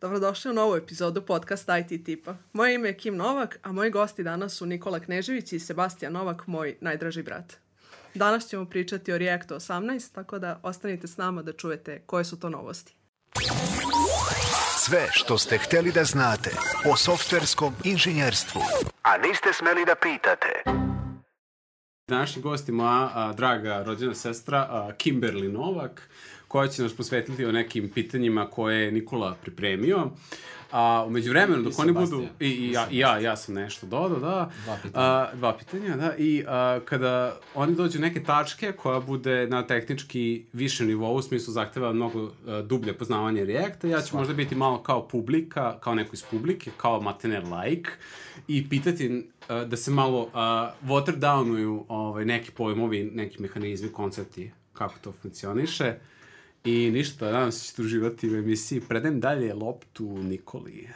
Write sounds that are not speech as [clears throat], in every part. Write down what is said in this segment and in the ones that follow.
Dobrodošli u novu epizodu podcasta IT tipa. Moje ime je Kim Novak, a moji gosti danas su Nikola Knežević i Sebastian Novak, moj najdraži brat. Danas ćemo pričati o Reactu 18, tako da ostanite s nama da čujete koje su to novosti. Sve što ste hteli da znate o softverskom inženjerstvu, a niste smeli da pitate. Današnji gost je moja a, draga rođena sestra a, Kimberly Novak, koja će nas posvetiti o nekim pitanjima koje je Nikola pripremio. A umeđu vremenu, dok oni budu... I, i, ja, i ja, ja sam nešto dodao, da. Dva pitanja. A, dva pitanja, da. I a, kada oni dođu neke tačke koja bude na tehnički više nivou, u smislu zahteva mnogo a, dublje poznavanje Reacta, ja ću možda biti malo kao publika, kao neko iz publike, kao matene like, i pitati a, da se malo a, water downuju ovaj, neki pojmovi, neki mehanizmi, koncepti, kako to funkcioniše. I ništa, nadam se ćete uživati u emisiji. Predajem dalje loptu Nikoli.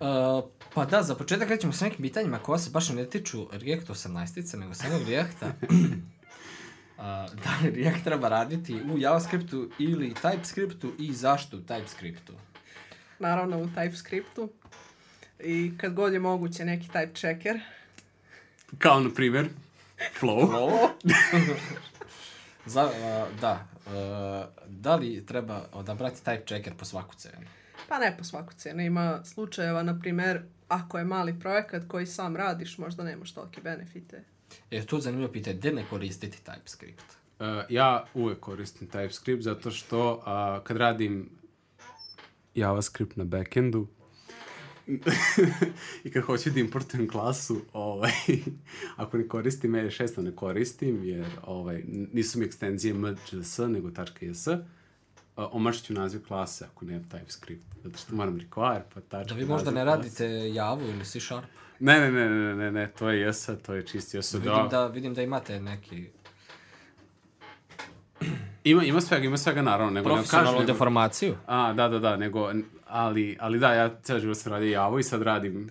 Uh, pa da, za početak krećemo sa nekim pitanjima koja se baš ne tiču React 18-ice, nego samog Reacta. [clears throat] uh, da li React treba raditi u JavaScriptu ili TypeScriptu i zašto u TypeScriptu? Naravno u TypeScriptu. I kad god je moguće neki type checker. Kao, na primjer, Flow. Ovo? [laughs] za, uh, da, uh, da li treba odabrati type checker po svaku cenu? Pa ne po svaku cenu. Ima slučajeva, na primer, ako je mali projekat koji sam radiš, možda nemaš tolike benefite. E, tu zanimljivo pitanje, gde ne koristiti TypeScript? Uh, ja uvek koristim TypeScript zato što uh, kad radim JavaScript na backendu [laughs] i kad hoću da importujem klasu, ovaj, [laughs] ako ne koristim E6, ne koristim, jer ovaj, nisu mi ekstenzije MJS, nego .js, omašit ću naziv klase ako nemam TypeScript, zato što moram require, pa tačka Da vi možda ne radite Javu ili C Sharp? Ne, ne, ne, ne, ne, ne, to je JS, to je čisti JS. Vidim da, vidim da imate neki Ima, ima svega, ima svega naravno. Nego, ne profesionalnu deformaciju. A, da, da, da, nego, ali, ali da, ja cijel život sam radio Javo i sad radim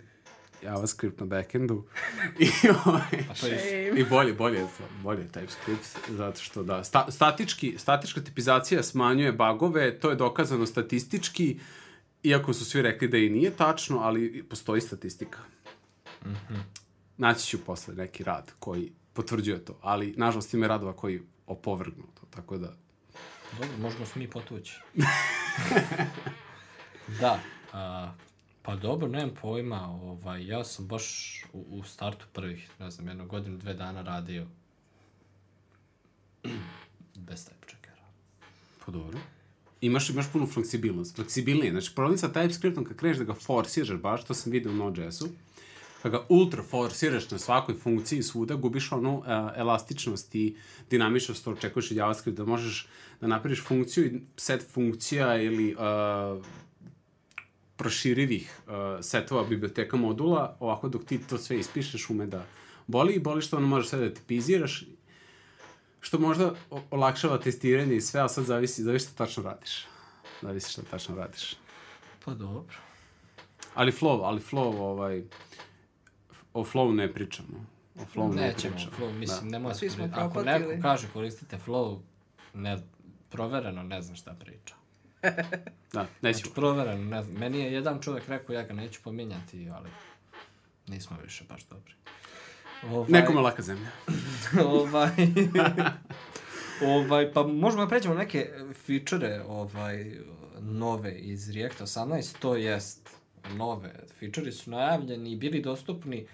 JavaScript na backendu. [laughs] I, ovaj, je. I bolje, bolje, bolje je TypeScript, zato što da, sta, statički, statička tipizacija smanjuje bagove, to je dokazano statistički, iako su svi rekli da i nije tačno, ali postoji statistika. Mm -hmm. Naći ću posle neki rad koji potvrđuje to, ali nažalost ima radova koji opovrgnu to, tako da... Dobro, možemo se mi potući. [laughs] da, a, pa dobro, nemam pojma, ovaj, ja sam baš u, u startu prvih, ne znam, jednu godinu, dve dana radio [clears throat] bez type checkera. Pa dobro. Imaš, imaš punu fleksibilnost. Fleksibilnije. Znači, problem sa TypeScriptom kad kreneš da ga forsiraš baš, to sam vidio u Node.js-u, kad ga ultra forsiraš na svakoj funkciji svuda, gubiš onu uh, elastičnost i dinamičnost što očekuješ od JavaScript, da možeš da napraviš funkciju i set funkcija ili uh, proširivih uh, setova biblioteka modula, ovako dok ti to sve ispišeš ume da boli i boli što ono možeš sve da tipiziraš što možda olakšava testiranje i sve, ali sad zavisi, zavisi šta tačno radiš. Zavisi šta tačno radiš. Pa dobro. Ali flow, ali flow, ovaj, o flow ne pričamo. O flow ne Nećemo, pričamo. flow, mislim, nemoj Svi smo Ako propatili. neko kaže koristite flow, ne, provereno ne znam šta priča. [laughs] Da, nećemo. Znači, provereno, ne znam. Meni je jedan čovjek rekao, ja ga neću pominjati, ali nismo više baš dobri. Ovaj, Nekome laka zemlja. [laughs] ovaj, ovaj, pa možemo da pređemo neke feature ovaj, nove iz React 18, to jest nove feature su najavljeni i bili dostupni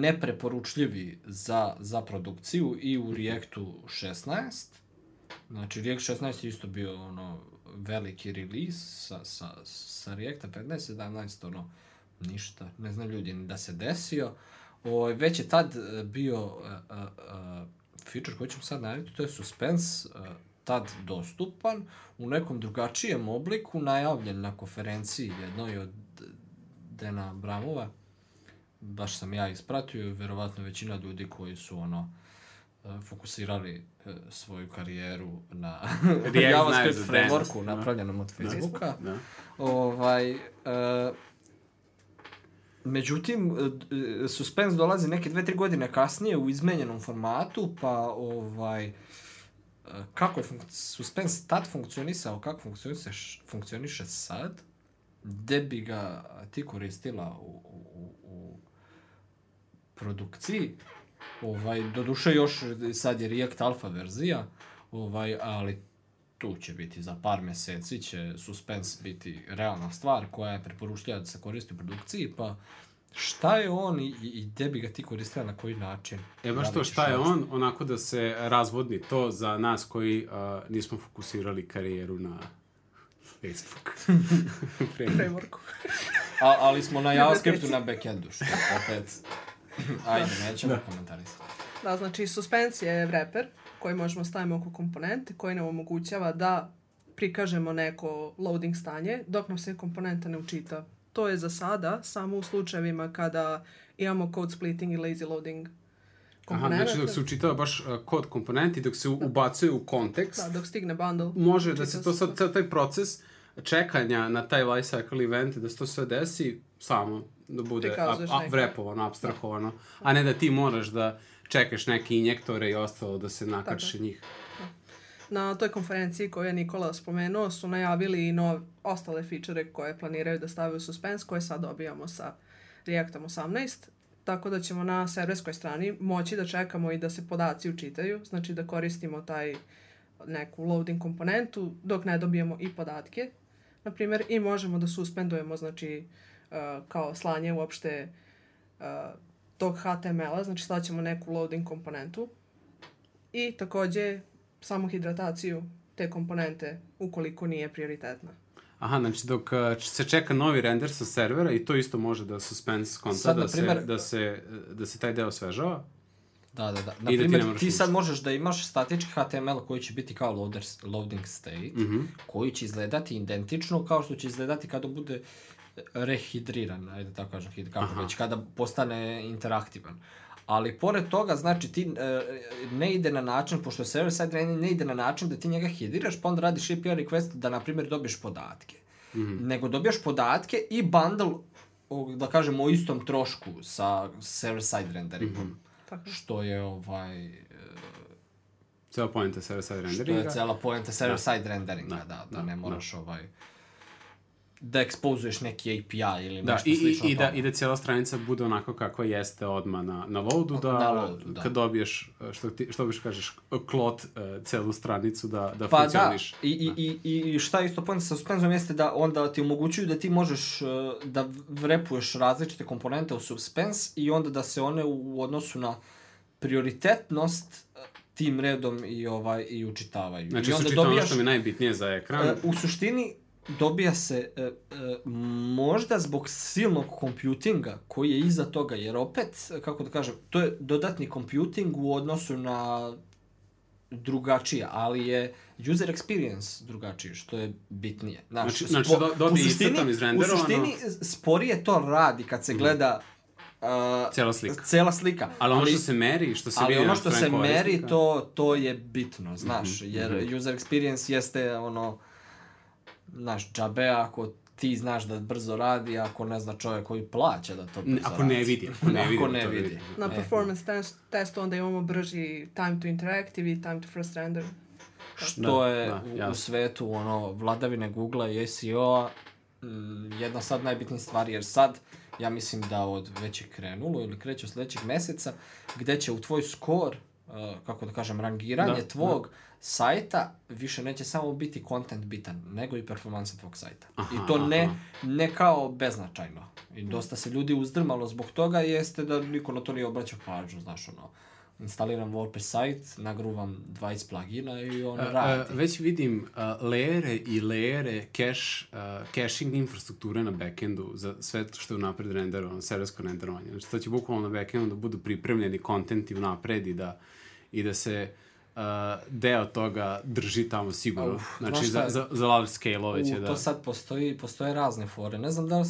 nepreporučljivi za, za produkciju i u Reactu 16. Znači, React 16 je isto bio ono veliki release sa, sa, sa Reacta 15, 17, ono, ništa, ne znam ljudi da se desio. O, već je tad e, bio uh, uh, uh, feature koji ćemo sad najaviti, to je Suspense, uh, tad dostupan u nekom drugačijem obliku, najavljen na konferenciji jednoj od Dena Bramova. Baš sam ja ispratio verovatno većina ljudi koji su ono e, fokusirali e, svoju karijeru na [laughs] [laughs] JavaScript frameworku Dena. napravljenom od Facebooka. Da. Ovaj, e, međutim, e, e, Suspense dolazi neke dve, tri godine kasnije u izmenjenom formatu, pa ovaj, e, kako je funk suspens tad funkcionisao, kako funkcioniše, funkcioniše sad, gde bi ga ti koristila u, u, u produkciji, ovaj, doduše još sad je React Alpha verzija, ovaj, ali tu će biti za par meseci će Suspense biti realna stvar koja je preporučljiva da se koristi u produkciji, pa šta je on i, i gde bi ga ti koristila na koji način? E baš to šta je on, onako da se razvodni to za nas koji uh, nismo fokusirali karijeru na Facebook. [laughs] Frameworku. A, ali smo na JavaScriptu na backendu, što opet... [laughs] Ajde, nećemo da. komentarisati. Da, znači suspense je wrapper koji možemo staviti oko komponente, koji nam omogućava da prikažemo neko loading stanje dok nam se komponenta ne učita. To je za sada samo u slučajevima kada imamo code splitting i lazy loading Aha, znači dok se učitava baš uh, kod komponenti, dok se ubacuje u kontekst. Da, dok stigne bundle. Može da se to sad, sad taj proces čekanja na taj lifecycle event, da se to sve desi samo da bude vrepovano, abstrahovano, a ne da ti moraš da čekaš neke injektore i ostalo da se nakače njih. Da. Na toj konferenciji koju je Nikola spomenuo su najavili i nov, ostale feature koje planiraju da stave u suspense koje sad dobijamo sa Reactom 18 tako da ćemo na serverskoj strani moći da čekamo i da se podaci učitaju, znači da koristimo taj neku loading komponentu dok ne dobijemo i podatke, na primjer, i možemo da suspendujemo, znači, uh, kao slanje uopšte tog HTML-a, znači slaćemo neku loading komponentu i takođe samo hidrataciju te komponente ukoliko nije prioritetna. Aha, znači dok se čeka novi render sa servera i to isto može da suspense konta, Sad, da, primer, se, da, se, da se taj deo osvežava? Da, da, da. Na primjer, da ti, ti sad možeš da imaš statički HTML koji će biti kao loader, loading state, mm -hmm. koji će izgledati identično kao što će izgledati kada bude rehidriran, ajde tako kažem, kako Aha. već, kada postane interaktivan. Ali pored toga, znači ti e, ne ide na način, pošto je server side rendering ne ide na način da ti njega hidriraš, pa onda radiš API request da, na primjer, dobiješ podatke. Mm -hmm. Nego dobijaš podatke i bundle, da kažemo, o istom trošku sa server side renderingom. Mm -hmm. Što je ovaj... E, Cela poenta server side renderinga. Što je cela poenta server da. side renderinga, da, da, da, da ne moraš da. ovaj da ekspozuješ neki API ili da, nešto i, slično i, i da, I da cijela stranica bude onako kako jeste odmah na, na loadu, da, na loadu, da. kad dobiješ, što, ti, što biš kažeš, klot uh, celu stranicu da, da pa funkcioniš. Da, i, da. i, i, i šta isto point sa suspenzom jeste da onda ti omogućuju da ti možeš uh, da vrepuješ različite komponente u suspense i onda da se one u odnosu na prioritetnost tim redom i ovaj i učitavaju. Znači, I onda dobijaš, ono što mi je najbitnije za ekran. Uh, u suštini, dobija se e, e, možda zbog silnog kompjutinga koji je iza toga, jer opet, kako da kažem, to je dodatni kompjuting u odnosu na drugačije, ali je user experience drugačiji, što je bitnije. Znaš, znači, znači do, dobije iscrtan izrenderovano. U suštini, sporije to radi kad se mhm. gleda Uh, cela slika. Cela slika. Ali ono što se meri, što se ali vidi ono što se meri, to, to je bitno, znaš, mm -hmm. jer mm -hmm. user experience jeste ono, znaš, džabe ako ti znaš da brzo radi, ako ne zna čovjek koji plaća da to brzo Ako ne vidi. Ako ne vidi. ako ne vidi. vidi. Na e. performance test, testu onda imamo brži time to interactive i time to first render. Što da, je da, u, u svetu ono, vladavine Google-a i SEO-a mm, jedna sad najbitnijih stvari, jer sad ja mislim da od već je krenulo ili kreće od sledećeg meseca, gde će u tvoj skor, uh, kako da kažem, rangiranje da, tvog da sajta više neće samo biti content bitan, nego i performansa tvog sajta. Aha, I to ne, ne kao beznačajno. I dosta se ljudi uzdrmalo zbog toga jeste da niko na to nije obraćao pažnju, znaš, ono, instaliram WordPress sajt, nagruvam 20 plugina i on uh, radi. Uh, već vidim uh, lejere i lejere cache, uh, caching infrastrukture na backendu za sve što je unapred renderovano, serversko renderovanje. Znači, to će bukvalno na backendu da budu pripremljeni kontenti unapred i da, i da se uh, uh, deo toga drži tamo sigurno. Uf, znači, za, za, za large scale-ove će da... To sad postoji, postoje razne fore. Ne znam da li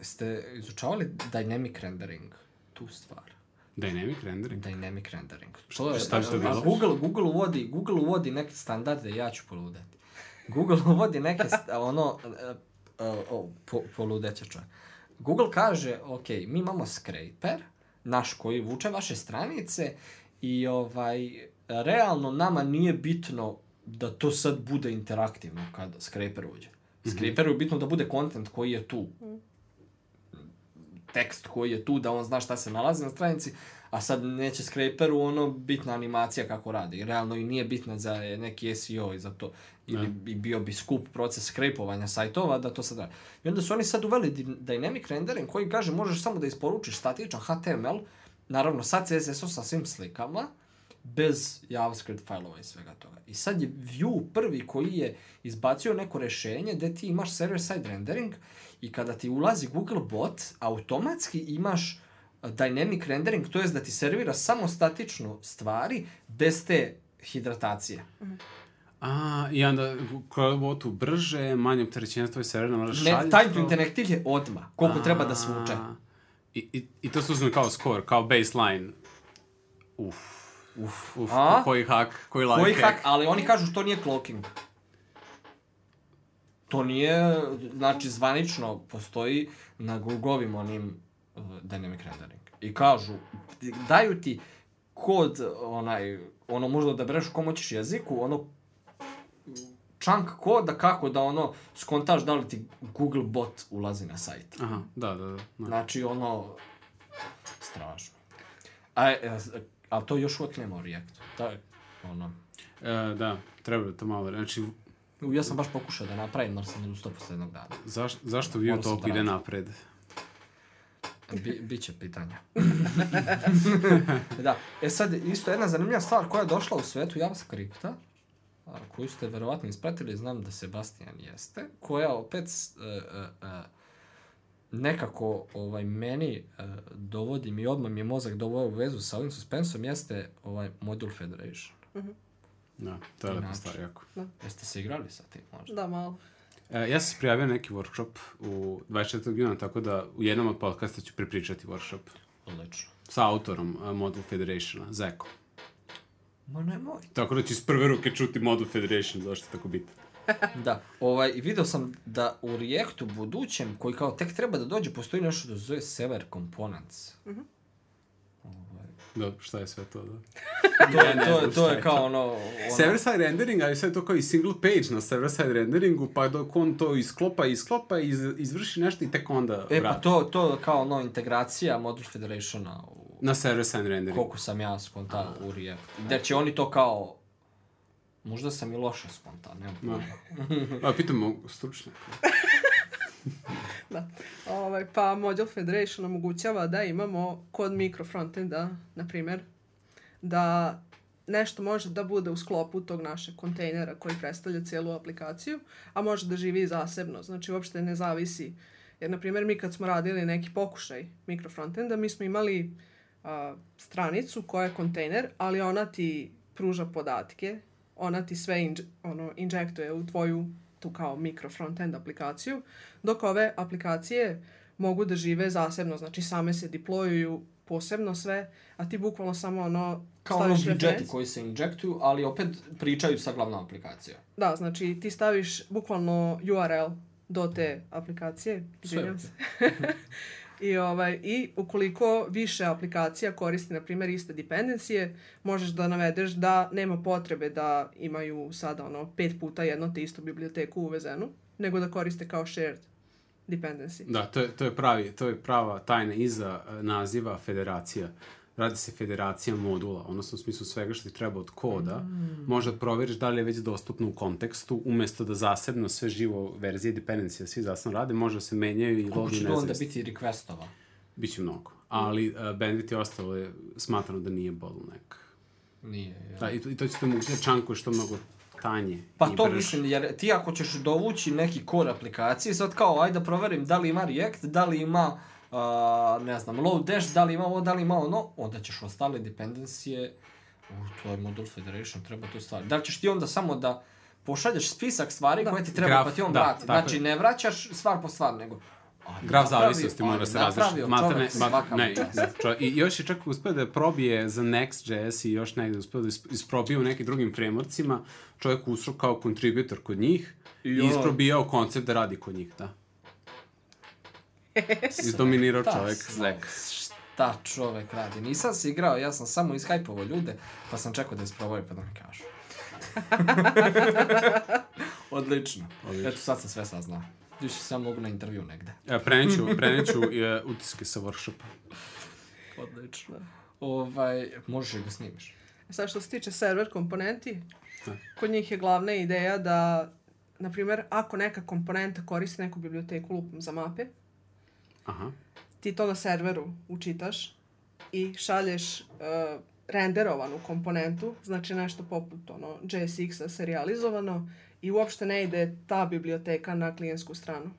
ste izučavali dynamic rendering, tu stvar. Dynamic rendering? Dynamic rendering. Što je, šta je to bilo? Google, Google uvodi, Google uvodi neke standarde, ja ću poludeti. Google [laughs] uvodi neke, ono, uh, uh, po, poludeća čovjek. Google kaže, ok, mi imamo scraper, naš koji vuče vaše stranice i ovaj, realno nama nije bitno da to sad bude interaktivno kada Scraper uđe. Scraperu je bitno da bude content koji je tu. Tekst koji je tu, da on zna šta se nalazi na stranici, a sad neće Scraperu ono bitna animacija kako radi. Realno i nije bitna za neki SEO i za to. Ili bi bio bi skup proces skrepovanja sajtova da to sad radi. I onda su oni sad uveli dynamic rendering koji kaže možeš samo da isporučiš statičan HTML, naravno sa CSS-om sa svim slikama, bez JavaScript failova i svega toga. I sad je Vue prvi koji je izbacio neko rešenje gde ti imaš server-side rendering i kada ti ulazi Google bot, automatski imaš uh, dynamic rendering, to jest da ti servira samo statično stvari bez te hidratacije. A, i onda koja botu brže, manje opterećenja tvoj server, moraš Ne, šaljati time to interactive je odma, koliko treba da svuče. A, I, i, I to se uzme kao score, kao baseline. Uf. Uf, uf, A? koji hak, koji like Koji hak, ali oni kažu što nije clocking. To nije, znači zvanično postoji na Google-ovim onim uh, dynamic rendering. I kažu, daju ti kod onaj, ono možda da bereš u kom hoćeš jeziku, ono chunk koda kako da ono skontaš da li ti Google bot ulazi na sajt. Aha, da, da, da. da. Znači ono, strašno. A, e, a to još uvijek nema u Reactu. Da, ono, E, da, treba da to malo, znači, Ja sam baš pokušao da napravim, ali sam ne usto posle jednog dana. zaš, zašto se toliko ide vratiti. napred? Bi, biće pitanja. [laughs] da, e sad, isto jedna zanimljiva stvar koja je došla u svetu JavaScripta, koju ste verovatno ispratili, znam da Sebastian jeste, koja opet e, e, e, nekako ovaj, meni e, dovodi mi, odmah mi je mozak doveo u vezu sa ovim suspensom, jeste ovaj Module Federation. Da, to je Inače. stvar jako. Jeste se igrali sa tim možda? Da, malo. E, ja sam se prijavio na neki workshop u 24. juna, tako da u jednom od podcasta ću prepričati workshop Odlično. sa autorom uh, Model Federationa, Zekom. Ma nemoj. Tako da ću iz prve ruke čuti Model Federation, zašto je tako bitno. Da, ovaj, video sam da u Reactu budućem, koji kao tek treba da dođe, postoji nešto da zove Sever Components. Da, šta je sve to, da? To je, to, je, to je kao ono... ono Server side rendering, ali sve to kao i single page na server side renderingu, pa dok on to isklopa, isklopa, iz, izvrši nešto i tek onda E, pa to, to kao ono integracija Module Federationa u, Na server side rendering. koliko sam ja skontao u React. Gde će oni to kao... Možda sam i loše skontao, nemam pojma. A, pitamo stručnjaka. [laughs] Da. Ovaj, pa Module Federation omogućava da imamo kod mikro frontenda, na primjer, da nešto može da bude u sklopu tog našeg kontejnera koji predstavlja cijelu aplikaciju, a može da živi i zasebno. Znači, uopšte ne zavisi. Jer, na primjer, mi kad smo radili neki pokušaj mikro frontenda, mi smo imali a, stranicu koja je kontejner, ali ona ti pruža podatke, ona ti sve inđ, ono, injektuje u tvoju tu kao mikro frontend aplikaciju, dok ove aplikacije mogu da žive zasebno, znači same se deployuju posebno sve, a ti bukvalno samo ono Kao ono referencu. koji se injektuju, ali opet pričaju sa glavnom aplikacijom. Da, znači ti staviš bukvalno URL do te aplikacije, izvinjam se. [laughs] I, ovaj, I ukoliko više aplikacija koristi, na primjer, iste dependencije, možeš da navedeš da nema potrebe da imaju sada ono pet puta jedno te istu biblioteku uvezenu, nego da koriste kao shared dependency. Da, to je, to je pravi, to je prava tajna iza e, naziva federacija. Radi se federacija modula, odnosno u smislu svega što ti treba od koda. Mm. Možda proveriš da li je već dostupno u kontekstu, umesto da zasebno sve živo verzije dependencija svi zasebno rade, može da se menjaju i Koliko logi će to onda nezavisno. biti requestova? Biće mnogo. Ali uh, bandit i ostalo je smatrano da nije bottleneck. Nije, ja. Da, i, to- i to će te moguće čankuje što mnogo tanje. Pa to brže. mislim, jer ti ako ćeš dovući neki core aplikacije, sad kao, ajde da proverim da li ima React, da li ima, uh, ne znam, Lodash, da li ima ovo, da li ima ono, onda ćeš ostale dependencije, u tvoj modul Federation treba to staviti. Da li ćeš ti onda samo da pošalješ spisak stvari Da. koje ti treba, Graf, pa ti on da, vrati. Znači, je. ne vraćaš stvar po stvar, nego... ali Graf zavisnosti mora se različiti. napravio čovek svaka ne, mu čast. da, čo, I još je čak uspeo da probije za Next.js i još negde uspeo da is- isprobije u nekim drugim frameworkcima. Čovjek ušao kao contributor kod njih i, I isprobijao koncept da radi kod njih, da. Izdominirao Da, čovjek s- Slack. šta čovek radi. Nisam se igrao, ja sam samo ishajpovao ljude, pa sam čekao da isprobaju pa da mi kažu. [laughs] Odlično. Odlično. Eto, sad sam sve saznao. Više sam mogu na intervju negde. E, preneću, preneću e, utiske sa workshopa. Odlično. Ovaj, možeš i da snimiš. Sad što se tiče server komponenti, Da. kod njih je glavna ideja da, na primjer, ako neka komponenta koristi neku biblioteku lupom za mape, Aha. ti to na serveru učitaš i šalješ uh, renderovanu komponentu, znači nešto poput ono, JSX-a serializovano i uopšte ne ide ta biblioteka na klijentsku stranu.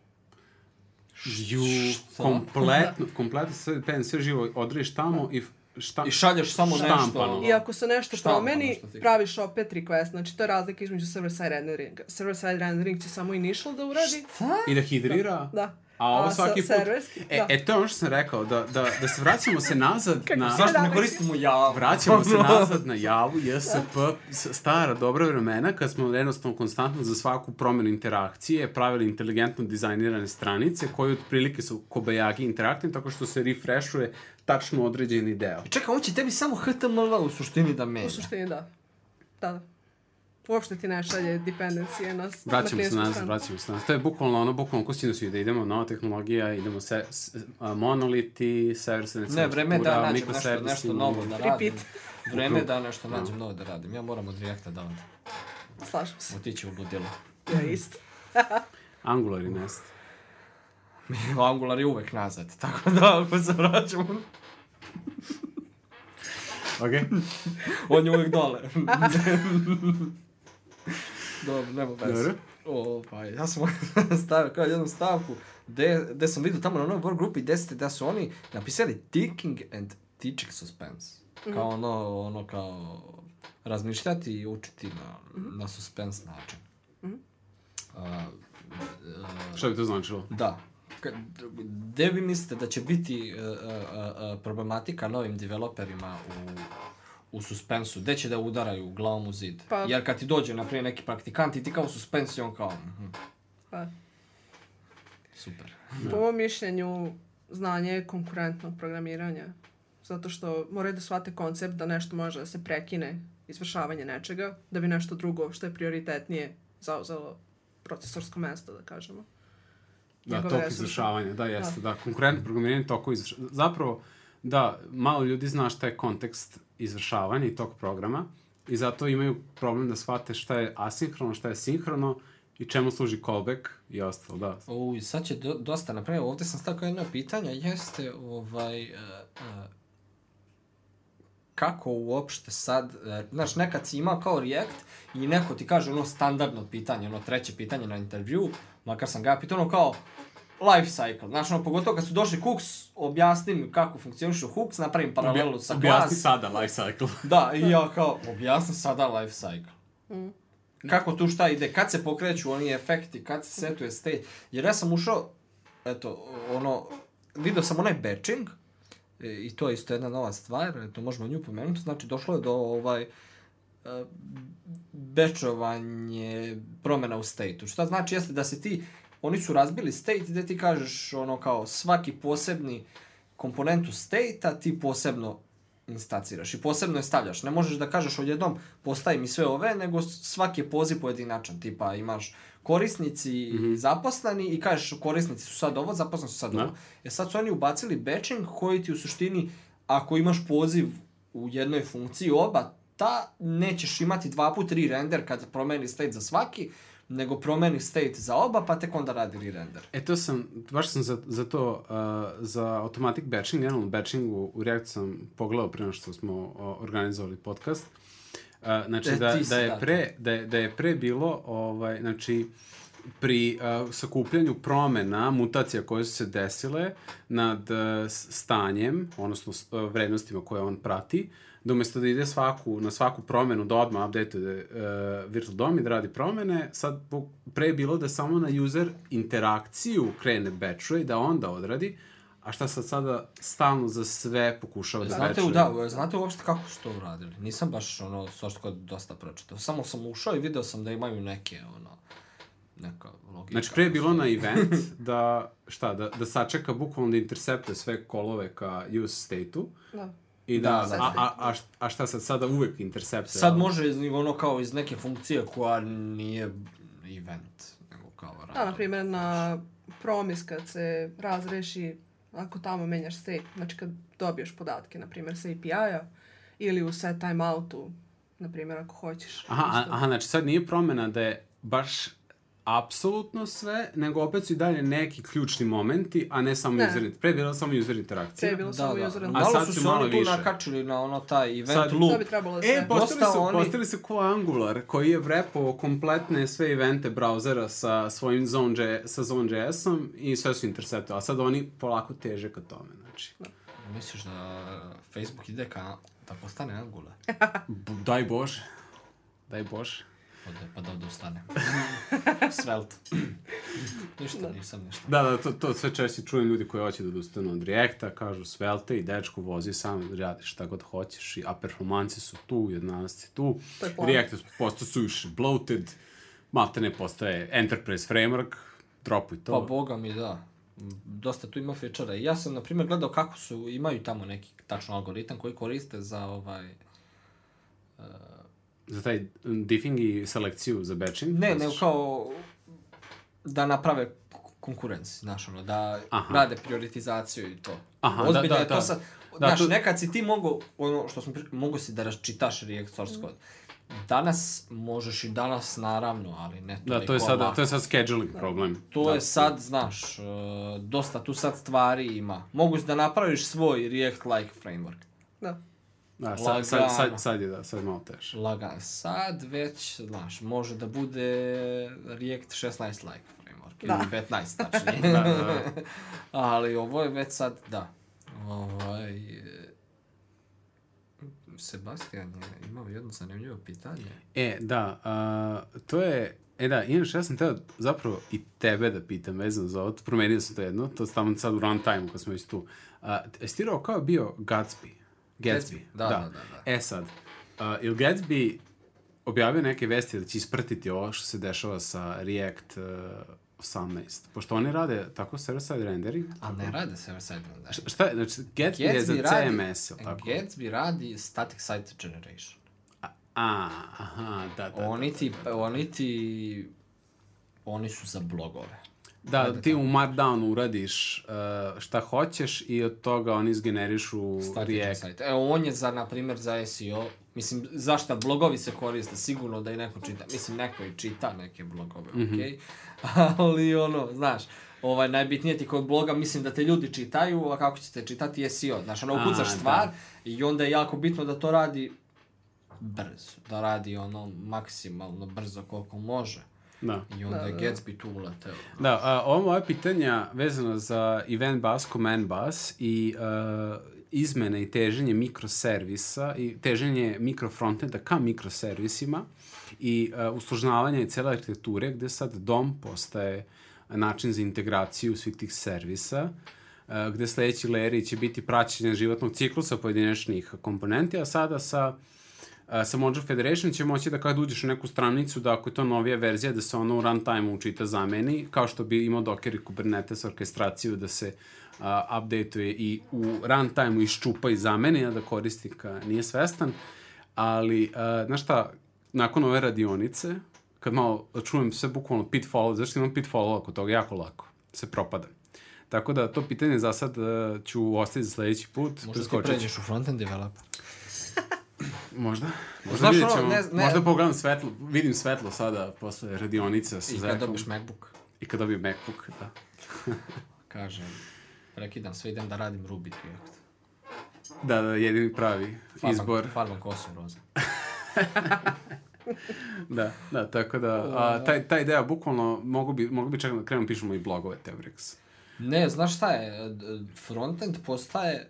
Ju, Šta? kompletno, kompletno sve, pen, sve živo odrediš tamo i šta, I šalješ samo Štampano. nešto. I ako se nešto Štampano promeni, ti- praviš opet request. Znači, to je razlika između server-side renderinga. Server-side rendering će samo initial da uradi. I da hidrira. Da. A ovo A svaki sa- put... serverski, E, da. e, to je ono što sam rekao, da, da, da se vraćamo se nazad na... Zašto ne koristimo javu? Vraćamo se [laughs] nazad na javu, JSP, stara dobra vremena, kad smo jednostavno konstantno za svaku promenu interakcije pravili inteligentno dizajnirane stranice, koje otprilike su Kobayagi interaktivne, tako što se refreshuje tačno određeni deo. Čekaj, on će tebi samo HTML u suštini da menja. U suštini da. Da, da. Uopšte ti ne šalje dependencije na, Vraćamo se stranu. vraćamo se nazad. To je bukvalno ono, bukvalno ko svi da idemo, nova tehnologija, idemo se, s, a, monoliti, servisne Ne, vreme je da nađem nešto, nešto novo da radim. Repeat. Vreme da nešto nađem novo da radim. Ja moram od Reacta da odem. Slažem se. Otići u ludilo. Ja isto. [laughs] Angular i Nest. [laughs] Angular je uvek nazad, [laughs] tako da ako se vraćamo, Ok. on je uvek dole. Dobro, nema veze. O, pa ja sam [laughs] stavio kao jednu stavku gde, gde sam vidio tamo na onoj work grupi gde ste da su oni napisali ticking and teaching suspense. Kao ono, ono kao razmišljati i učiti na, na suspense način. A, Šta bi to značilo? Da. Gde vi mislite da će biti uh, uh, uh, problematika novim developerima u, u suspensu? Gde će da udaraju glavom u zid? Pa- Jer kad ti dođe, naprijed, neki praktikant i ti kao u suspensu on kao... mhm, Pa, super. po mom mišljenju, znanje je konkurentnog programiranja. Zato što moraju da shvate koncept da nešto može da se prekine izvršavanje nečega, da bi nešto drugo što je prioritetnije zauzelo procesorsko mesto, da kažemo. Da, tok resurse. izvršavanja, da, jeste, da. Konkurentno programiranje toko izvršavanja. Zapravo, da, malo ljudi zna šta je kontekst izvršavanja i tog programa i zato imaju problem da shvate šta je asinhrono, šta je sinhrono i čemu služi callback i ostalo, da. Uj, sad će do, dosta napraviti. Ovde sam stavio jedno pitanje, jeste ovaj... Uh, uh, kako uopšte sad, uh, znaš, nekad si imao kao React i neko ti kaže ono standardno pitanje, ono treće pitanje na intervju, makar sam ga pitao ono kao life cycle, znaš, ono, pogotovo kad su došli Hooks, objasnim kako funkcionišu Hooks, napravim paralelu sa Objasni class. sada life cycle. [laughs] Da, i ja kao, objasni sada life cycle. Kako tu šta ide, kad se pokreću oni efekti, kad se setuje state. Jer ja sam ušao, eto, ono, vidio sam onaj batching, e, i to je isto jedna nova stvar, eto, možemo nju pomenuti, znači došlo je do ovaj, e, bečovanje promena u state-u. Šta znači jeste da se ti, oni su razbili state gde ti kažeš ono kao svaki posebni komponentu state-a ti posebno instanciraš i posebno je stavljaš. Ne možeš da kažeš odjednom postavi mi sve ove, nego svaki je poziv pojedinačan. Tipa imaš korisnici mm -hmm. zaposleni i kažeš korisnici su sad ovo, zaposleni su sad Da. ovo. E sad su oni ubacili batching koji ti u suštini, ako imaš poziv u jednoj funkciji oba, ta nećeš imati dva put re-render kad promeni state za svaki, nego promeni state za oba, pa tek onda radi re-render. E to sam, baš sam za, za to, uh, za automatic batching, generalno batching u, u React sam pogledao pre nego što smo o, organizovali podcast. Uh, znači E, da, da, je pre, da, je, da je pre bilo, ovaj, znači, pri uh, sakupljanju promena, mutacija koje su se desile nad uh, stanjem, odnosno uh, vrednostima koje on prati, da umesto da ide svaku, na svaku promenu da odmah update uh, Virtual DOM i da radi promene, sad pre je bilo da samo na user interakciju krene batchuje i da onda odradi, a šta sad sada stalno za sve pokušava da Znate, batchuje. da, znate uopšte kako su to uradili? Nisam baš ono, svašta kod dosta pročitao. Samo sam ušao i video sam da imaju neke, ono, neka logika. Znači, pre je bilo na event [laughs] da, šta, da, da sačeka bukvalno da intercepte sve kolove ka use state-u. Da. I da, Da, da. a, a, a, a šta sad, sada uvek intercepte? Sad može iz, ono kao iz neke funkcije koja nije event, nego kao Da, random. na primjer, na promis kad se razreši, ako tamo menjaš state, znači kad dobiješ podatke, na primjer, sa API-a, ili u set timeoutu, na primjer, ako hoćeš. Aha, a- isto. aha, znači sad nije promena da je baš apsolutno sve, nego opet su i dalje neki ključni momenti, a ne samo Ne. user Pre je bila samo user interakcija. Pre je bilo Da, samo da. user A Malo sad su su se oni tu nakačili na ono taj event Sad- loop. Sad bi trebalo da E, sve... postali Dosta su, oni- postali su ko Angular, koji je vrepovao kompletne sve evente brauzera sa svojim Zone, sa Zone.js-om i sve su interceptovali. A sad oni polako teže ka tome, znači. Misliš da Facebook ide ka da postane Angular? [laughs] Daj Bože. Daj Bože. Pa da, pa da odustane. [laughs] Svelte. [clears throat] ništa, nisam ništa. Da, da, to, to sve češće čujem ljudi koji hoće da odustanu od Reacta, kažu svelte i dečko vozi sam, radi šta god hoćeš, i, a performanse su tu, jednanosti tu. To je plan. React je postao suviše bloated, malte ne postaje enterprise framework, dropuj to. Pa boga mi da. Dosta tu ima feature Ja sam, na primjer, gledao kako su, imaju tamo neki tačno algoritam koji koriste za ovaj... Za taj diffing i selekciju za batching? Ne, nego kao da naprave konkurenciju, znaš, ono, da Aha. rade prioritizaciju i to. Aha, da, Ozbiljno da, je to da. sad, Da, znaš, to- nekad si ti mogu, ono što smo pri... mogu si da raščitaš React source code. Danas možeš i danas, naravno, ali ne toliko Da, to je sad, lako. to je sad scheduling problem. To da, je sad, znaš, uh, dosta tu sad stvari ima. Mogu da napraviš svoj React-like framework. Da. Da, sad, sad, sad, sad je da, sad je malo teže. Lagan. Sad već, znaš, može da bude React 16-like framework. Da. Ili [laughs] 15, tačnije. Da, da, da. Ali ovo je već sad, da. Ovaj... Sebastian je imao jedno zanimljivo pitanje. E, da, a, to je, e da, inače ja sam teo zapravo i tebe da pitam vezano za ovo, promenio sam to jedno, to stavim sad u runtime kad smo već tu. A, jesi ti kao je bio Gatsby? Gatsby, Gatsby, da, da, da, da. E sad, a, ili Gatsby objavio neke vesti da će isprtiti ovo što se dešava sa React uh, 18, pošto oni rade tako server-side rendering. A ne rade server-side rendering. Šta je, znači Gatsby, je za CMS, ili tako? Gatsby radi static site generation. A, aha, da, da. Oni ti, oni ti, oni su za blogove. Da, ti u Markdownu uradiš uh, šta hoćeš i od toga oni izgenerišu React. site. Evo, on je za, na primjer, za SEO. Mislim, zašto blogovi se koriste? Sigurno da i neko čita. Mislim, neko i čita neke blogove, Mhm. okej? [laughs] Ali, ono, znaš, ovaj, najbitnije ti kod bloga, mislim da te ljudi čitaju, a kako ćete čitati je SEO. Znaš, ono, ukucaš da. stvar i onda je jako bitno da to radi brzo. Da radi, ono, maksimalno brzo koliko može. Da. I onda Da, je da. Gatsby tu uleteo. Da, a, ovo moje pitanja vezano za event bus, command bus i uh, izmene i teženje mikroservisa i teženje mikrofrontenda ka mikroservisima i uh, usložnavanje cele arhitekture gde sad DOM postaje način za integraciju svih tih servisa uh, gde sledeći layeri će biti praćenje životnog ciklusa pojedinačnih komponenti, a sada sa A, sa Module Federation će moći da kad uđeš u neku stranicu, da ako je to novija verzija, da se ono u runtime učita zameni, kao što bi imao Docker i Kubernetes orkestraciju da se a, updateuje i u runtime-u iščupa i zameni, a da korisnika nije svestan. Ali, a, znaš šta, nakon ove radionice, kad malo čujem sve bukvalno pitfall, zašto imam pitfall oko toga, jako lako, se propada. Tako da to pitanje za sad uh, ću ostaviti za sledeći put. Možda ti pređeš u frontend developer. Možda. Možda Znaš, vidjet ćemo. ne- ne- Možda pogledam svetlo, vidim svetlo sada posle radionice sa I kad dobiš Macbook. I kad dobijem MacBook, da. [laughs] Kažem, prekidam sve, idem da radim Ruby React. Da, da, jedini pravi Farban- izbor. Farban kosu roze. [laughs] Da, da, tako da, a, taj, taj ideja, bukvalno, mogu bi, mogu bi čak da krenemo pišemo i blogove Tebrix. Ne, znaš šta je, frontend postaje,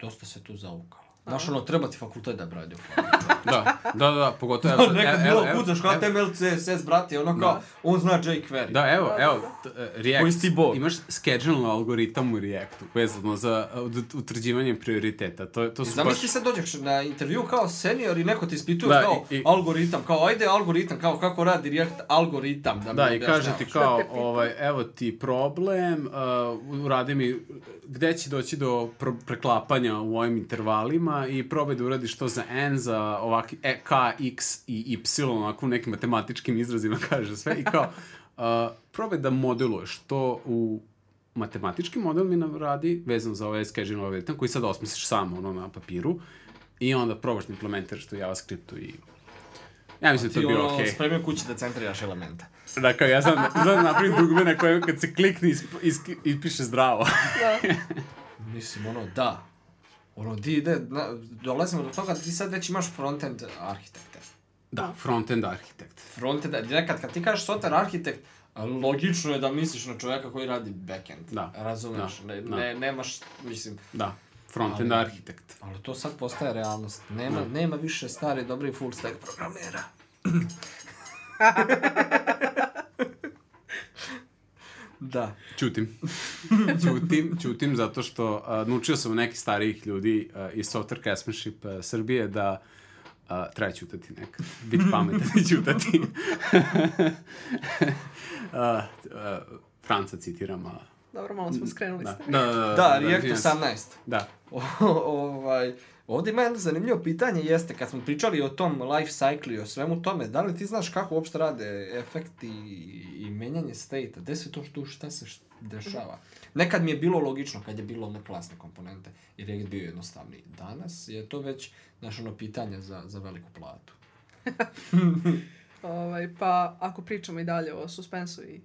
dosta se tu zaukalo. Znaš, ono, treba ti fakultet da brade. [laughs] Da, da, da, pogotovo... [laughs] Evo, sad, Nekad evo, bilo evo, kucaš evo, HTML, CSS, brate, ono kao, on zna jQuery. Da, evo, evo, t- e, React, Koji si ti bog? imaš schedule algoritam u Reactu, vezano za ut- utvrđivanje prioriteta. To, to su Zamisli se dođeš na intervju kao senior i neko te ispituje Da, kao i- algoritam, kao ajde algoritam, kao kako radi React algoritam. Da, Da, i kaže ti kao, ovaj, evo ti problem, uh, uradi mi, gde će doći do preklapanja u ovim intervalima i probaj da uradiš to za n, za ovaki, e, k, x i y, onako u nekim matematičkim izrazima [laughs] kaže sve. I kao, uh, probaj da modeluješ to u matematički model mi nam radi, vezano za ovaj schedule algoritam, koji sad osmisliš samo ono na papiru, i onda probaš da implementiraš to u JavaScriptu i ja mislim da Ti to bilo ono, okej. spremio kući da centriraš elemente. Da, kao ja znam, znam da napravim dugme na kojem kad se klikne isp, isk, ispiše zdravo. [laughs] Mislim, ono, da. Ono, di ide, na, dolazimo do toga da ti sad već imaš frontend arhitekte. da, front-end arhitekt. Frontend, nekad kad ti kažeš software arhitekt, logično je da misliš na čovjeka koji radi backend. Da. Razumeš? Da. Ne, Da. ne, nemaš, mislim, Da, front-end arhitekt. ali to sad postaje realnost. Nema, nema više stari dobri full stack programera. Da. Ćutim. ćutim, ćutim zato što uh, naučio sam nekih starijih ljudi uh, iz Software Craftsmanship uh, Srbije da uh, treba ćutati nekad. Biti pametan i ćutati. [laughs] uh, uh, Franca citiram, a... Dobro, malo smo skrenuli Da, ste. da, da, da, Da, React izvinjam se. 18. Da, [laughs] ovaj, ovdje ima jedno zanimljivo pitanje jeste, kad smo pričali o tom life cycle i o svemu tome, da li ti znaš kako uopšte rade efekti i menjanje state-a? Gde se to što, šta se dešava? Nekad mi je bilo logično kad je bilo one klasne komponente i React bio jednostavniji. Danas je to već naš ono pitanje za, za veliku platu. [laughs] Ovaj, pa ako pričamo i dalje o suspensu i...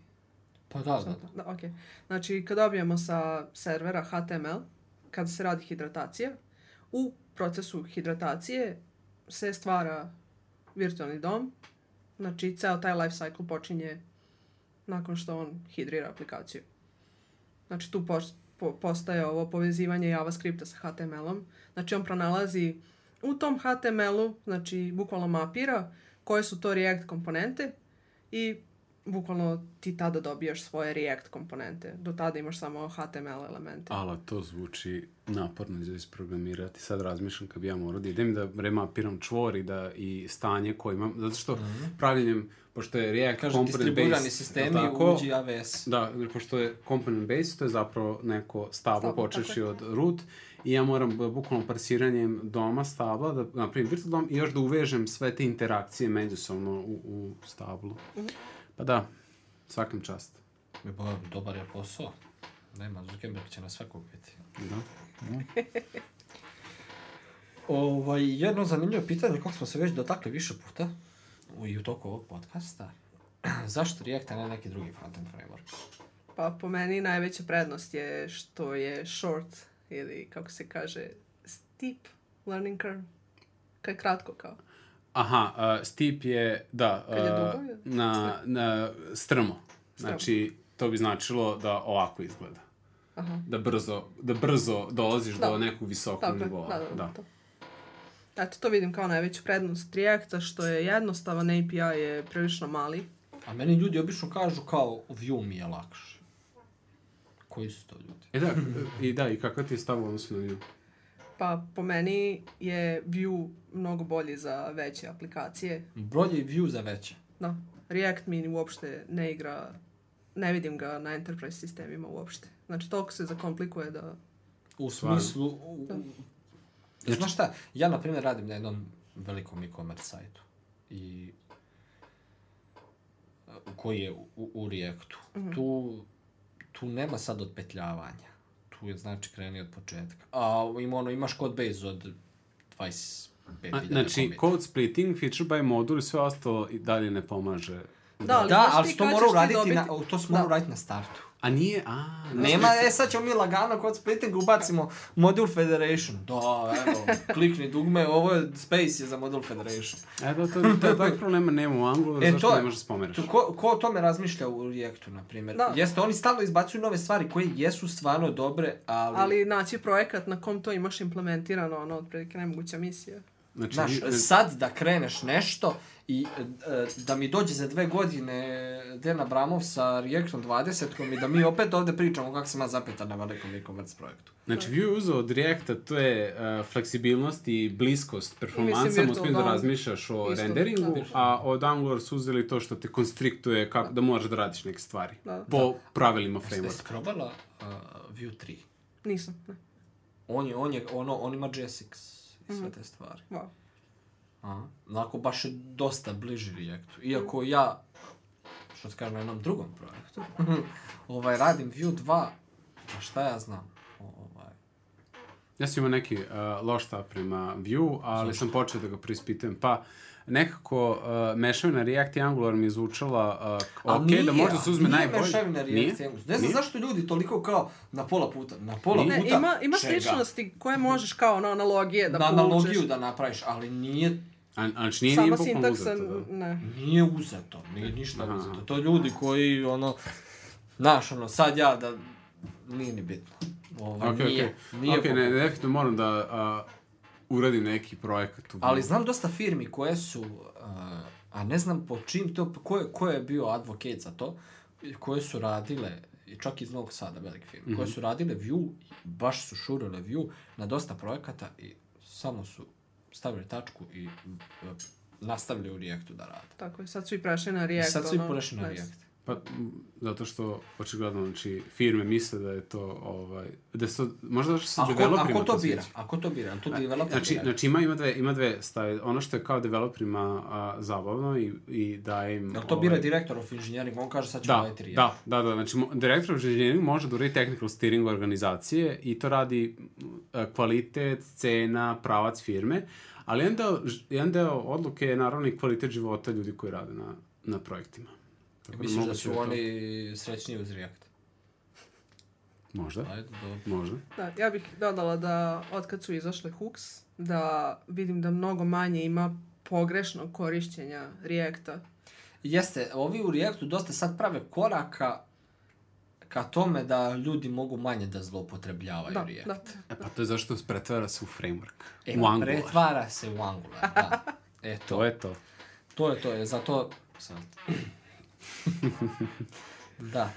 Pa da, da, da. Da, ok. Znači, kad dobijemo sa servera HTML, kad se radi hidratacija, u procesu hidratacije se stvara virtualni dom, znači ceo taj life cycle počinje nakon što on hidrira aplikaciju. Znači tu pos- po- postaje ovo povezivanje JavaScripta sa HTML-om. Znači on pronalazi u tom HTML-u, znači bukvalno mapira koje su to React komponente i bukvalno ti tada dobijaš svoje React komponente. Do tada imaš samo HTML elemente. Ali to zvuči naporno za isprogramirati. Sad razmišljam kad bi ja morao da idem da remapiram čvor i, da, i stanje koje imam. Zato što pravljenjem, pošto je React Kaže, component distribuirani based, sistemi tako? uđi AWS. Da, pošto je component based, to je zapravo neko stablo Stablo, počeši od root i ja moram bukvalno parsiranjem doma stabla da napravim virtual dom i još da uvežem sve te interakcije međusobno u, u stablu. Pa da, svakim čast. Mi bo, dobar je posao. Nema, Zuckerberg će nas sve kupiti. Da. [laughs] Ovaj, jedno zanimljivo pitanje, kako smo se već dotakli više puta u, i u toku ovog podcasta. [clears throat] Zašto React, a ne neki drugi frontend framework? Pa po meni najveća prednost je što je short ili kako se kaže steep learning curve. Kad je kratko kao. Aha, uh, steep je, da, Kad je uh, dugo je? na, na strmo. Znači, to bi značilo da ovako izgleda. Aha. Da brzo, da brzo dolaziš Da. do nekog visokog Tako nivoa. da, da, da. da. to. Eto, to vidim kao najveću prednost Reacta, što je jednostavan, API je prilično mali. A meni ljudi obično kažu kao Vue mi je lakše. Koji su to ljudi? E da, i da, i kakav ti je stav u odnosu na Vue? Pa po meni je Vue mnogo bolji za veće aplikacije. Broj je Vue za veće. Da, React mi uopšte ne igra, ne vidim ga na enterprise sistemima uopšte. Znači, toliko se zakomplikuje da... U smislu... U, u, Znaš šta, ja na primjer radim na jednom velikom e-commerce sajtu i u koji je u, u Reactu. Tu, tu nema sad odpetljavanja. Tu je znači kreni od početka. A ima ono, imaš kod base od 25.000 A, znači, komita. code splitting, feature by module i sve ostalo i dalje ne pomaže. Da, ali Da, ali to mora uraditi, na, to smo Da. mora uraditi na startu. A nije, a... Nema, e sad ćemo mi lagano kod splittinga ubacimo Module Federation. Da, evo, klikni dugme, ovo je Space je za Module Federation. E, da, to, to, to problema nema u Angular, E, zašto to ne možeš da spomeneš? To, ko, ko o tome razmišlja u Reactu, na primjer? Da. Jeste, oni stalno izbacuju nove stvari koje jesu stvarno dobre, ali... Ali naći projekat na kom to imaš implementirano, ono, otprilike nemoguća misija. Znači, Znaš, sad da kreneš nešto i e, da mi dođe za dve godine Dena Bramov sa Reactom 20 i da mi opet ovde pričamo kako sam ja zapetan na velikom e-commerce projektu. Znači, Vue je uzeo od Reacta, to je uh, fleksibilnost i bliskost performansa, u virtual smislu da DOM. razmišljaš o Isto, renderingu, da. a od Angular su uzeli to što te konstriktuje kako, da možeš da radiš neke stvari. Da. Po pravilima Jeste frameworka. probala uh, Vue 3? Nisam, ne. On je, on je, ono, on ima JSX i sve te stvari. Wow. Aha. Onako baš je dosta bliži Reactu. Iako ja, što ti kažem, na jednom drugom projektu, [laughs] ovaj, radim Vue 2, a šta ja znam? Ja sam imao neki uh, loš stav prema Vue, ali sam počeo da ga preispitujem. Pa, nekako uh, mešavina React i Angular mi je zvučala uh, ok, nije, da možda se uzme nije najbolje. mešavina React i Angular. Ne znam Nije? zašto ljudi toliko kao na pola puta, na pola Ne, puta. ima, ima čega? sličnosti koje možeš kao ono, analogije da na povučeš. analogiju da napraviš, ali nije A, znači, nije, Sama nije uzeto, da. ne. Nije uzeto, nije ništa Aha. uzeto. To ljudi koji, ono, znaš, ono, sad ja da, nije ni bitno. Ovo, Ok, nije, ok. nije Ok, ne, definitivno moram da a, uradim neki projekat u. Ali znam dosta firmi koje su, uh, a ne znam po čim to, ko je, ko je bio advocate za to, koje su radile, i čak iz Novog Sada, velike firme, koje su radile Vue, baš su šurile Vue na dosta projekata i samo su stavili tačku i uh, nastavili u Reactu da rade. Tako je, sad su i prešli na I React. sad su i prešli na. React. Pa, zato što, očigledno, znači, firme misle da je to, ovaj, da se to, možda što se A a developerima ko to bira? A ko to bira? To developer Znači, bira? znači ima, ima dve, ima dve stave. Ono što je kao developerima a, zabavno i, i daje im... Jel to bira direktor of engineering? On kaže sad ćemo Da, raditi React. da, da, da, znači direktor of engineering može da uradi technical steering organizacije i to radi e, kvalitet, cena, pravac firme, ali jedan deo, jedan deo odluke je naravno i kvalitet života ljudi koji rade na, na projektima. Tako Misliš da su to- oni srećniji uz React? Možda, Ajde, dobro. možda. Da, ja bih dodala da otkad su izašle hooks, da vidim da mnogo manje ima pogrešnog korišćenja Reacta. Jeste, ovi u Reactu dosta sad prave koraka ka tome da ljudi mogu manje da zloupotrebljavaju Da, React. da. E pa to je zašto se pretvara se u framework. E, u Angular. pretvara se u Angular, da. [laughs] E, to, To je to. to je to, je zato... Sad. [laughs] da.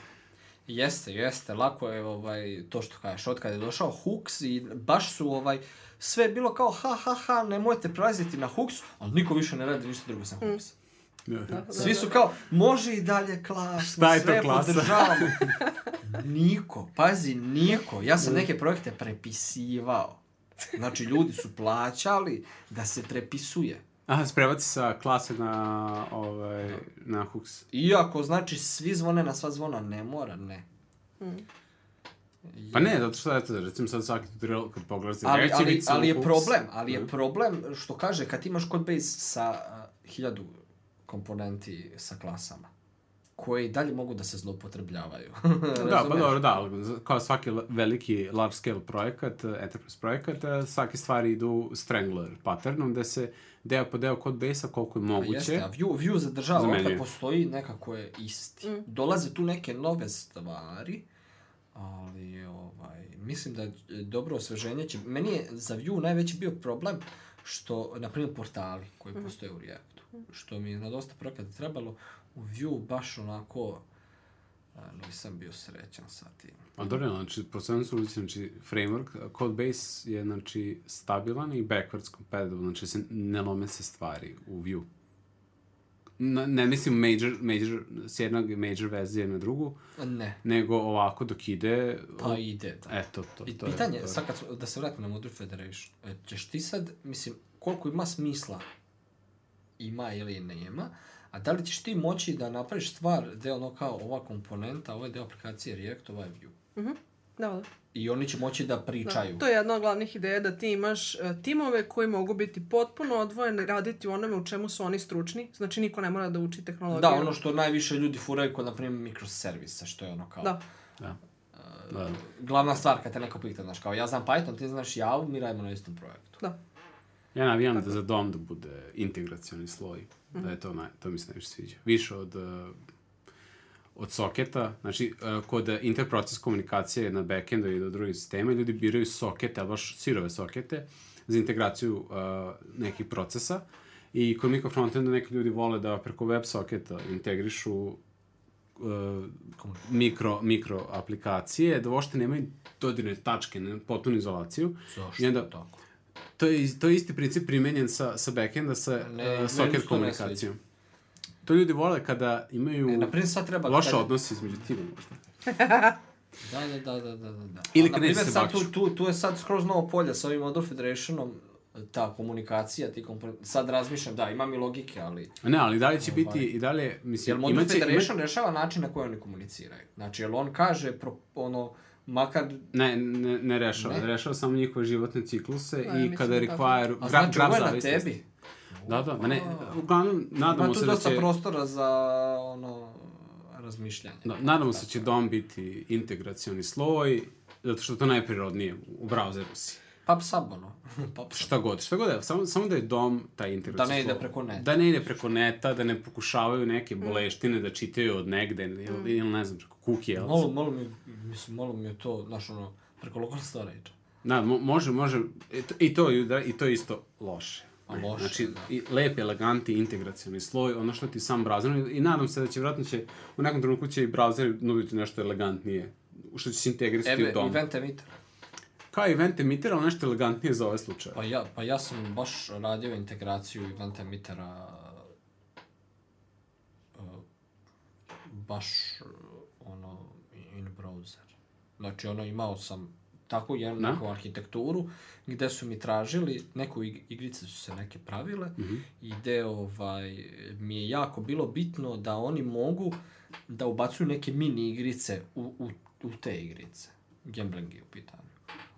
Jeste, jeste, lako je ovaj, to što kažeš, od kada je došao Hooks i baš su ovaj, sve je bilo kao ha ha ha, nemojte prelaziti na Hooks, ali niko više ne radi ništa drugo sam Hooks. Da, Svi su kao, može i dalje klasno, Šta je to sve klasa? podržavamo. [laughs] niko, pazi, niko. Ja sam neke projekte prepisivao. Znači, ljudi su plaćali da se prepisuje. Aha, sprebaci sa klase na, ovaj, na hooks. Iako, znači, svi zvone na sva zvona, ne mora, ne. Pa ne, zato što eto, recimo sad svaki tutorial kad pogledaš Ali, ali, direkcivicu, ali je hooks, problem, ali je problem što kaže kad imaš code base sa uh, hiljadu komponenti sa klasama koje i dalje mogu da se zloupotrebljavaju. [laughs] Da, pa dobro, da, kao svaki veliki large scale projekat, eh, enterprise projekat, eh, svake stvari idu strangler patternom, gde se deo po deo kod base-a koliko je Pa moguće. Jeste, a view, view zadržava, Zamenjuje. otkad postoji nekako je isti. Dolaze tu neke nove stvari, ali ovaj, mislim da je dobro osveženje će... Meni je za view najveći bio problem što, na primjer, portali koji postoje u Reactu. Što mi je na dosta projekata trebalo u view baš onako... a, nisam bio srećan sa tim. A dobro, znači, po svemu su znači, framework, code base je, znači, stabilan i backwards compatible, znači, se, ne lome se stvari u view. Na, ne mislim major, major, s jednog major verzije na drugu, Ne, nego ovako dok ide... pa ide. Da. Eto, to, I to je- pitanje, je- sad kad, su- da se vratim na Modern Federation, e, ćeš ti sad, mislim, koliko ima smisla, ima ili nema, a da li ćeš ti moći da napraviš stvar gde ono kao ova komponenta, ovaj deo aplikacije React, ovaj Vue. Da, da. I oni će moći da pričaju. Da, to je jedna od glavnih ideja da ti imaš uh, timove koji mogu biti potpuno odvojeni, raditi u onome u čemu su oni stručni. Znači niko ne mora da uči tehnologiju. Da, ono što najviše ljudi furaju kod, na primjer, mikroservisa, što je ono kao... Da. Da. Da. Glavna stvar kad te neko pita, znaš, kao ja znam Python, ti znaš Java, mi radimo na istom projektu. Da. Ja navijam da za dom da bude integracioni sloj. Da je to, naj, to mi se najviše sviđa. Više od, uh, od soketa. Znači, uh, kod interproces komunikacije na backendu i do drugih sistema, ljudi biraju sokete, ali baš sirove sokete, za integraciju uh, nekih procesa. I kod mikrofrontenda neki ljudi vole da preko web soketa integrišu uh, mikro, mikro aplikacije, da uopšte nemaju dodirne tačke, ne, potpunu izolaciju. Zašto I onda, tako? To je, to je isti princip primenjen sa, sa backenda, sa Ne, uh, socket komunikacijom. To ljudi vole kada imaju E, na primjer, sad treba... loše kad- odnose između tima možda. Da, da, da, da, da, da. da. Ili kad neće se sad tu, tu, tu je sad skroz novo polje sa ovim Model Federationom, ta komunikacija, ti kompon... sad razmišljam, da, imam i logike, ali... Ne, ali da li će biti i dalje, mislim, Jel Model imaće, Federation rešava način na koji oni komuniciraju? Znači, jel on kaže, pro, ono, makar... Ne, ne, ne rešava. Ne? Rešava samo njihove životne cikluse Da, ja i kada da tako. require... A znači, ovo je na tebi? Da, da, ma ne, uglavnom, Ima nadamo tu se da dosta će... prostora za, ono, razmišljanje. Da, nadamo se da će DOM biti integracioni sloj, zato što to najprirodnije u browseru si. PubSub, ono. [laughs] PubSub. Šta god, šta god je, samo, samo da je dom taj integracijski Da ne ide preko neta. Da ne ide preko neta, da ne pokušavaju neke boleštine da čitaju od negde, ili, ili ne znam, preko jel? Malo, malo mi, mislim, malo mi je to, znaš, ono, preko local storage. Da, mo, može, može, i to, i to, da, i to je isto loše. A loše, znači, da. i lep, eleganti, integracioni sloj, ono što ti sam browser, i nadam se da će, vjerojatno će, u nekom trenutku će i browser nuditi nešto elegantnije, što će se integrisati u Eve, dom. event emitter. Kao event emitter, ali nešto elegantnije za ove slučaje. Pa ja, pa ja sam baš radio integraciju event emittera uh, baš uh, ono in browser. Znači ono imao sam tako jednu Da. neku arhitekturu gde su mi tražili, neku ig- igrice su se neke pravile Mhm. i gde ovaj, mi je jako bilo bitno da oni mogu da ubacuju neke mini igrice u, u, u te igrice. Gambling je u pitanju.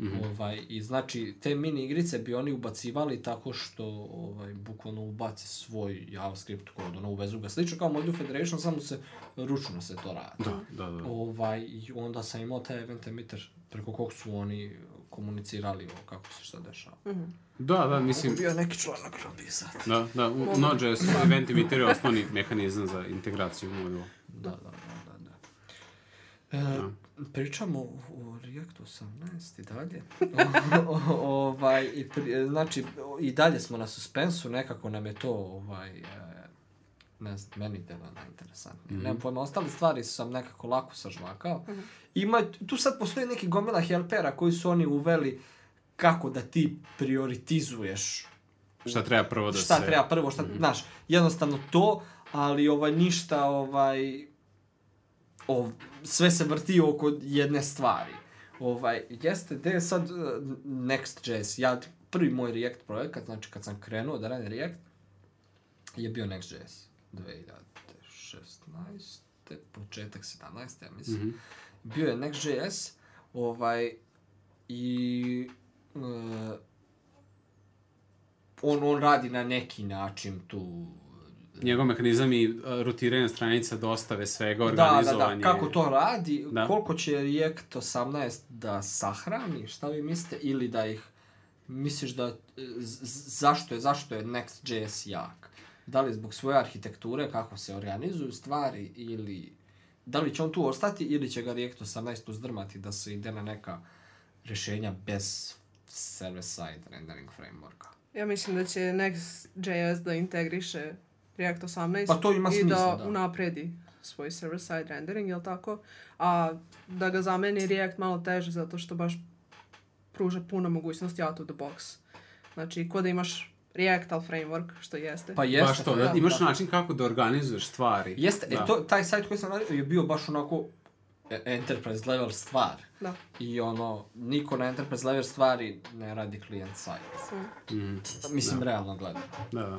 Mhm. Ovaj, I znači, te mini igrice bi oni ubacivali tako što ovaj, bukvalno ubace svoj JavaScript kod, ono uvezu ga. Slično kao Module Federation, samo se ručno se to radi. Da, da, da. Ovaj, I onda sam imao taj event emitter preko kog su oni komunicirali o kako se šta dešava. Da, da, mislim, Bio neki članak napisati. da, da, u u Node.js event emitter je osnovni mehanizam za integraciju modula. Da, da, da, da. da. E, pričamo o Reactu 18 i dalje. [laughs] o, o, ovaj, i pri, znači, i dalje smo na suspensu, nekako nam je to, ovaj, e, ne znam, meni delo najinteresantnije. Mm -hmm. Nemam pojma, ostale stvari sam nekako lako sažvakao. Mm -hmm. Ima, tu sad postoji neki gomila helpera koji su oni uveli kako da ti prioritizuješ Šta treba prvo da šta se... treba prvo, šta, znaš, jednostavno to, ali ovaj, ništa, ovaj, ov, sve se vrti oko jedne stvari. Ovaj, jeste, gde je sad uh, Next.js, ja, prvi moj React projekat, znači kad sam krenuo da radim React, je bio Next.js, 2016. početak 17. ja mislim. Mm -hmm. Bio je Next.js, ovaj, i uh, on, on radi na neki način tu Njegov mehanizam i uh, rotiranje stranica, dostave svega, Da, da, organizovanje. da, kako to radi, Da. da. koliko će React 18 da sahrani, šta vi mislite, ili da ih, misliš da, z- zašto je, zašto je Next.js jak? Da li zbog svoje arhitekture, kako se organizuju stvari, ili da li će on tu ostati, ili će ga React 18 uzdrmati da se ide na neka rešenja bez server-side rendering frameworka? Ja mislim da će Next.js da integriše React 18 Pa to ima i smisla, da, da. unapredi svoj server-side rendering, jel tako? A da ga zameni React malo teže zato što baš pruža puno mogućnosti out of the box. Znači, ko da imaš React al framework, što jeste. Pa jeste. Baš to, pa da, imaš način kako da organizuješ stvari. Jeste, da. e, to, taj sajt koji sam radio je bio baš onako e, enterprise level stvar. Da. I ono, niko na enterprise level stvari ne radi client side. Mm, Mislim, da. realno gledano. da, da.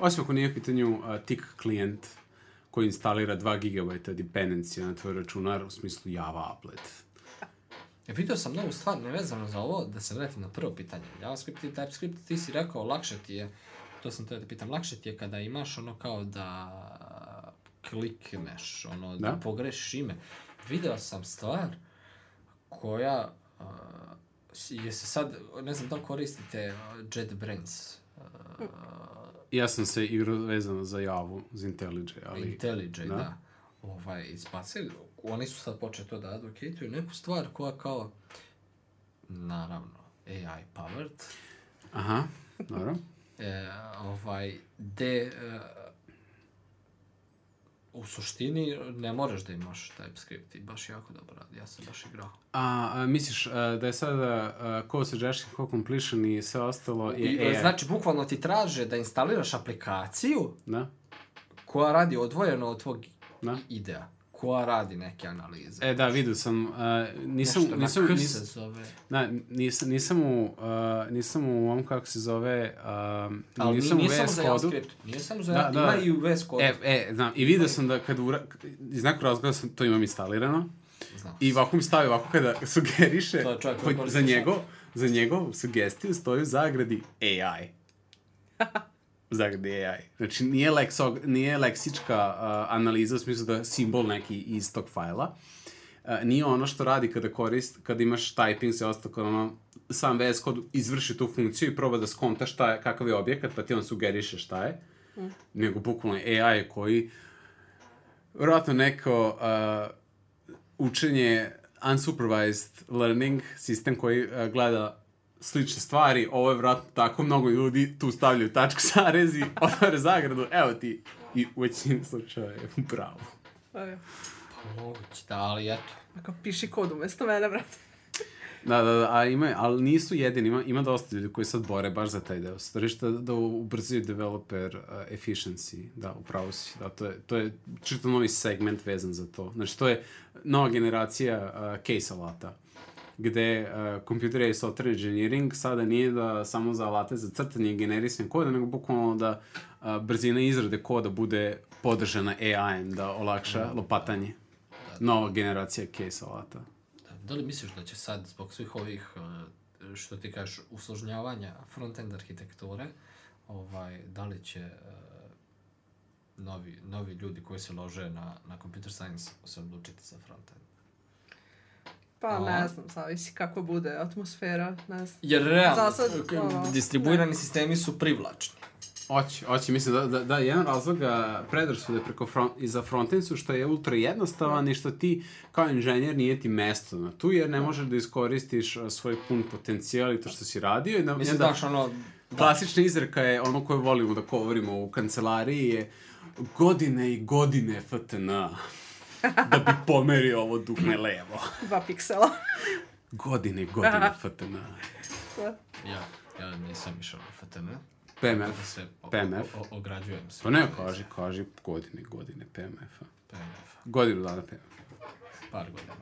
Osim ako nije u pitanju uh, tik klijent koji instalira 2 GB dependencija na tvoj računar u smislu Java applet. Ja vidio sam novu stvar nevezano za ovo, da se vratim na prvo pitanje. JavaScript i TypeScript, ti si rekao, lakše ti je, to sam te da pitam, lakše ti je kada imaš ono kao da klikneš, ono, da, Da. pogrešiš ime. Video sam stvar koja uh, je se sad, ne znam da li koristite uh, JetBrains, uh, Ja sam se igrao vezano za Javu, za IntelliJ, ali... IntelliJ, da. da. Ovaj, izbacili, oni su sad počeli to da advocatuju, neku stvar koja kao, naravno, AI powered, Aha, dobro. e, ovaj, de, e, u suštini ne moraš da imaš TypeScript i baš jako dobro radi, ja sam baš igrao. A, a misliš a, da je sada a, code suggestion, code completion i sve ostalo I, je AI? znači, bukvalno ti traže da instaliraš aplikaciju Da? koja radi odvojeno od tvog Da. idea, koja radi neke analize. E, da, vidio sam, a, nisam, Nešto nisam, na K nisam, se zove. da, nisam, nisam u, uh, nisam u ovom, kako se zove, um, Ali nisam nije, u VS kodu. Samo za, Da, da. ima i u VS kodu. E, e, znam, i vidio sam da kad ura, iz nekog razloga sam to imam instalirano, Znam. i ovako mi stavi ovako kada [laughs] sugeriše, To je čovjek koristi za njegov, za njegov sugestiju stoji u zagradi AI. [laughs] U zagradi AI. Znači, nije, leksog, nije leksička uh, analiza u smislu da simbol neki iz tog fajla. Uh, nije ono što radi kada korist, kada imaš typing se ostalo, kada ono, sam VS kod izvrši tu funkciju i proba da skonta šta je, kakav je objekat, pa ti on sugeriše šta je. Nego bukvalno AI koji vjerojatno neko uh, učenje unsupervised learning sistem koji uh, gleda slične stvari, ovo je vratno tako mnogo ljudi tu stavljaju tačku sarezi, [laughs] otvore zagradu, evo ti i u većini slučaja je upravo. Ajde. Moguće, da, ali eto. Ako piši kod umjesto mene, brate. Da, da, da, a ima, ali nisu jedini, ima, ima dosta ljudi koji sad bore baš za taj deo. Starišta da ubrzaju developer uh, efficiency, da, upravo si. Da, to je, to je čito novi segment vezan za to. Znači, to je nova generacija uh, case alata gde uh, computer aided software engineering sada nije da samo za alate za crtanje i generisanje koda, nego bukvalno da uh, brzina izrade koda bude podržana AI-em, da olakša lopatanje. Nova generacija case alata. Da, da li misliš da će sad, zbog svih ovih, uh, što ti kažeš, usložnjavanja front-end arhitekture, ovaj, da li će uh, novi, novi ljudi koji se lože na, na computer science se odlučiti za front-end? Pa A? ne znam, zavisi kako bude atmosfera, ne znam. Jer realno, Za sad, ono, distribuirani sistemi su privlačni. Oći, oći, mislim da, da, da jedan razlog predrasude preko front, i za frontend su što je ultra jednostavan i što ti kao inženjer nije ti mesto na tu jer ne možeš da iskoristiš svoj pun potencijal i to što si radio i da, Mislim, onda daš ono, klasična izreka je ono koju volimo da govorimo u kancelariji je godine i godine FTN da bi pomerio ovo dugme levo. [laughs] Dva piksela. Godine i [laughs] godine FTN. ja, ja nisam išao na FTN. Da PMF. se o, PMF. O, o, ograđujem se. Pa ne, kaži, kaži godine, godine PMF-a. PMF. Godinu dana PMF. Par godina.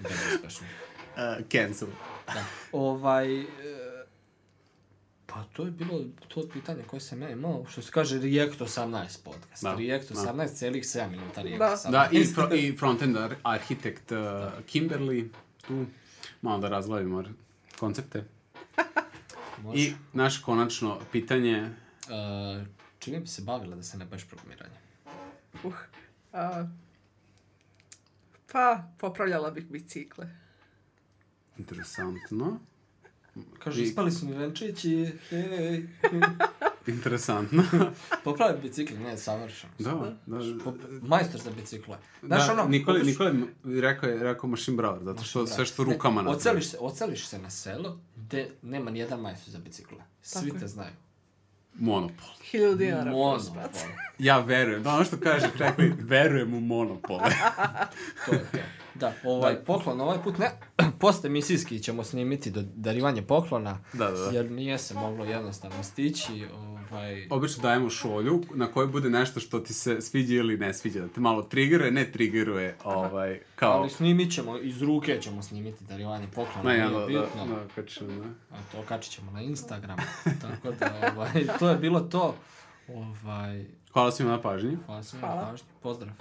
Bezuspešno. [laughs] Uh, cancel. Da. Ovaj, e, pa to je bilo to pitanje koje sam ja imao, što se kaže React 18 podcast. Da, React da. 18, celih 7 minuta React Da. 18. Da, i, fro, i frontend ar arhitekt uh, Kimberly, tu malo da razglavimo koncepte. [laughs] Može. I naše konačno pitanje, Uh, čime bi se bavila da se ne baviš programiranjem? Uh. A, pa, popravljala bih bicikle. interesantno, Kaže, I- ispali su mi venčići, hej. [laughs] interesantno. [laughs] Popraviti bicikli, ne, savršeno. da, da, Pop- Majstor za bicikle. Znaš da, ono, Nikoli, kupiš- Nikoli rekao je, rekao machine brower, zato što sve što rukama ne, napravi. oceliš se, oceliš se na selo, gde nema ni jedan majstor za bicikle. Svi Tako je. te znaju. Monopol. Hiljadu dinara. Monopol. Ja verujem, da ono što kaže, čekaj, verujem u monopole. [laughs] To je to. Da, ovaj poklon ovaj put ne, [clears throat] postemisijski ćemo snimiti do darivanje poklona, Da, da, da. jer nije se moglo jednostavno stići, ovaj, Obično dajemo šolju na kojoj bude nešto što ti se sviđa ili ne sviđa, da te malo triggeruje, ne triggeruje, ovaj, kao... ali snimit ćemo, iz ruke ćemo snimiti darivanje poklona, Ne, ja, nije da, da, bitno, da, kačem, da. a to kačit ćemo na Instagram, [laughs] tako da, ovaj, to je bilo to, ovaj, Hvala svima na pažnji. hvala svima na Hvala. pažnji, pozdrav.